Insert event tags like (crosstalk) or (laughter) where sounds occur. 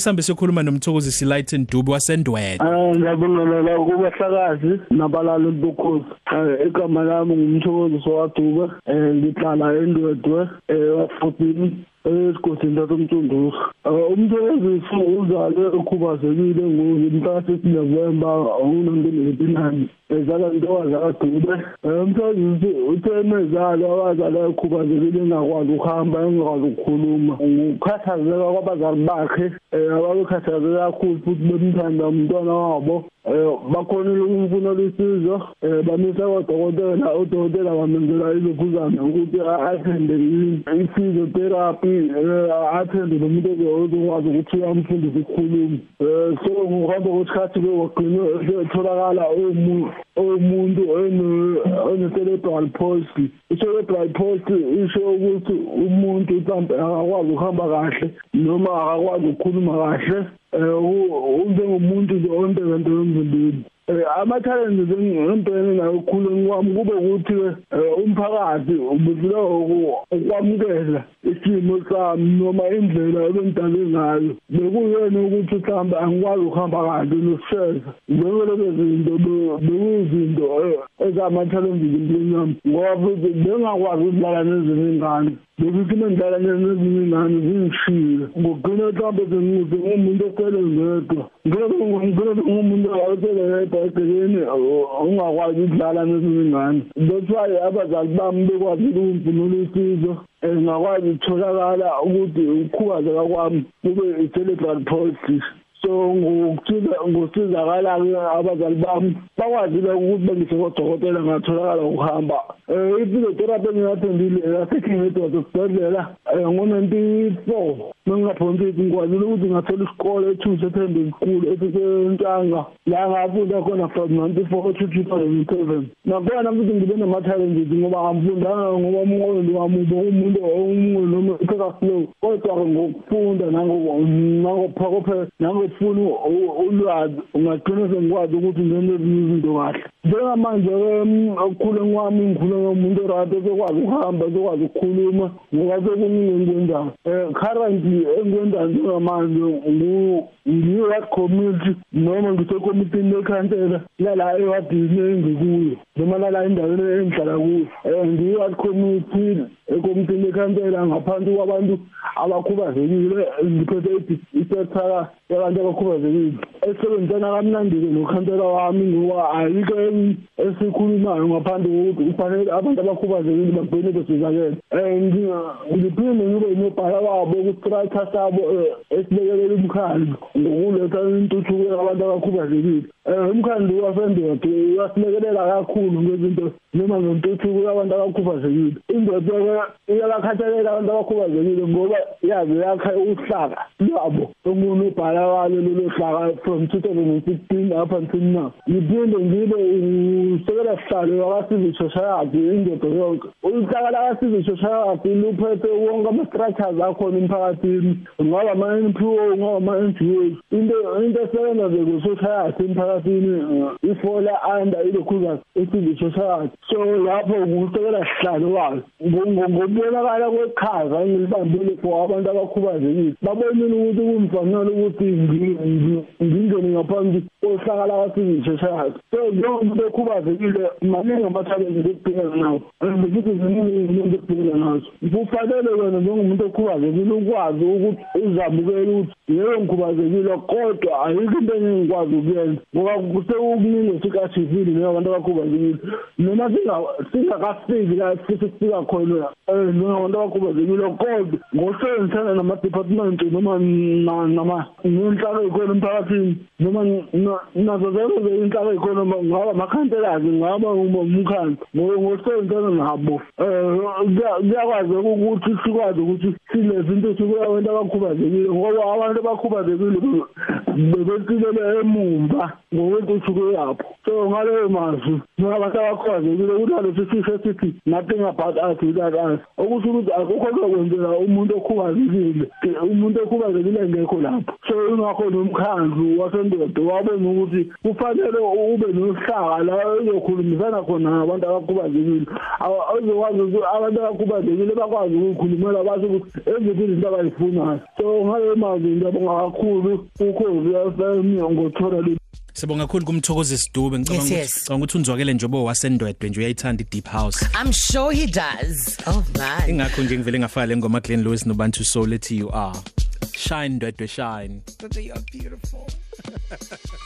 Sihambe sikhuluma nomthokozi Silayton Dube wasendwele. Ah ngiyabongelela kubahlakazi nabalali bokhozi. Igama lami ngumthokozi sowaduba. Eh ngihlala endwedwe eh wa14 esigodini sasemtunduzo umsebenzi uzale ukhubazekile ngomhlaka November ngo-1989 ezala intokazi akadube umsebenzi uthe mezalo abazali ekhubazekile engakwazi ukuhamba engakwazi ukukhuluma ukukhathazeka kwabazali bakhe ababekhathazeke kakhulu futhi bemthanda umntwana wabo bakhonile ukumfunela isizo bamisa kodokotela udokotela bamenzela ilokhuzana ukuthi athende i-physiotherapy athende nomuntu ozokwazi ukuthi uyamfundisa ukukhuluma. So ngokuhamba kwesikhathi-ke wagcine etholakala omuntu one-cerebral palsy. I-cerebral palsy isho ukuthi umuntu mhlawumbe akakwazi ukuhamba kahle noma akakwazi ukukhuluma kahle. Unjengomuntu nje ontebente emzimbeni. Ama-challenges engibhekene nayo ekukhuleni kwami kube ukuthi umphakathi ubudlula ukwamukela isimo sami noma indlela ebengidale ngayo. Bekuyena ukuthi mhlawumbe angikwazi ukuhamba kahle nokushesha. Zonke lezo zinto bekuyizinto ezama-challenges empilweni yami ngoba futhi bengakwazi ukudlala nezinye iy'ngane. Bekuthi uma ngidlala nezinye iy'ngane zingishile ngogcina mhlawumbe sengumuntu osele ngedwa. Ngigcina ngumuntu osele yedwa egcekeni ungakwazi ukudlala nezinye iy'ngane. That's why abazali bami bekwazile ukumfunela usizo ngakwazi ukutholakala ukuthi ukukhubazeka kwami kube i-cerebral palsy so ngokusiza ngosizakala ke abazali bami bakwazile ukuthi bengise kodokotela ngatholakala ukuhamba. Eh iphysiotherapy engiyathendile yasekhingedwa esibhedlela ngo-94 mengingaphonsisi ngikwazile ukuthi ngathola isikole ethusa ephending school esisentshanga la ngafunda khona from 94 to 2007 nakhona futhi ngibe nama-challenges ngoba angifundanga ngoba umqondo wami ube umuntu omunye noma ipheka slow kodwa-ke ngokufunda nangophakophe nangokufuna ulwazi ungagcina sengikwazi ukuthi ngenze ezinye izinto kahle. Njengamanje-ke okukhuleni kwami ngikhule ngomuntu orate sekwazi ukuhamba sekwazi ukukhuluma ngoba sekuningi engikwenzayo um currently engikwenzayo njengamanje ngiyi-ward community noma ngisekomitini lekhansela lala ewadini engikuyo. Noma lala endaweni engihlala kuyo. Um ngiyi-ward community ekomitini lekhansela ngaphansi kwabantu abakhubazekile ngiphethe isektara yabantu abakhubazekile. Esebenzisana kamnandi-ke nokhansela wami ngoba ayikho esikhulumayo ngaphandle kokuthi kufanele abantu abakhubazekile bagcine besizakele. Um ngiphinde ngibe nobhala wabo kustrata sabo esibekelela umkhandlu ngokuletha intuthuko yabantu abakhubazekile. Um umkhandlu wasendode uyasilekelela kakhulu. Ngezinto noma ngentuthuko yabantu abakhubazekile. Indoda-ke iyabakhathalela abantu abakhubazekile ngoba yaze yakha uhlaka lwabo. Omunye ubhala walo lolo hlaka from 2016 up until now. Ngiphinde ngibe usekela sihlalo wakasizi society indoda yonke uhlaka lakasizi society luphethe wonke ama-structures akhona emphakathini. Ngaba ama-NPO ngaba ama-NGOs into into esebenza nje ku-society emphakathini ifola under ilokhuzas i-civil society so lapho ngusekela sihlalo wayo ngokubonakala kweqhaza engilibambile for abantu abakhubazekile babonile ukuthi kumfanele ukuthi ngingene ngaphansi kohlaka lakwa-civil society so njengomuntu okhubazekile maningi ama-challenges ekubhekana nawo. And futhi ziningi izinto ekubhekana nazo. Kufanele wena njengomuntu okhubazekile ukwazi ukuthi uzamukele ukuthi yebo ngikhubazekile kodwa ayikho into engingikwazi ukuyenza ngoba sekukuningi esikashivile njengabantu abakhubazekile. Noma singakafiki la sesifika khona um njengabantu abakhubazekile kodwa ngosebenzisana nama-department noma nenhlaka ey'khona emphakathini noma nazo zonke nje inhlaka ey'khona ngaba amakhanselazi ngaba umkhandlu ngosebenzisana nabo um kuyakwazi ukuthi sikwazi ukuthi silethe intuthuko yabantu abakhubazekile ngoba abantu abakhubazekile bebesilele emumva ngokwentuthuko yabo. So ngaleyo mazwi ngabantu abakhubazekile kunalesi sisho sithi nothing about us without us. Okusho ukuthi akukho kwekwenzela umuntu okhubazekile umuntu okhubazekile ngekho lapho. So ingakho nomkhandlu wasendoda wabona ukuthi kufanele ube nohlaka la ezokhulumisana khona nabantu abakhubazekile. Ozokwazi ukuthi abantu abakhubazekile bakwazi ukukhulumela basho ukuthi eziphi izinto abayifunayo so ngaleyo mazwi ngiyabonga kakhulu ukhozi FM ngothola le Sibonga kakhulu kumthokozi Sidube ngicabanga Yes, ukuthi yes. ngicabanga ukuthi unzwakele njengoba wasendwedwe nje uyayithanda i-deep house I'm sure he does. Oh man. ingakho nje ngivele ngafaka le ngoma Glenn Lewis nobantu soul ethi you are shine ndwedwe shine You're beautiful. (laughs)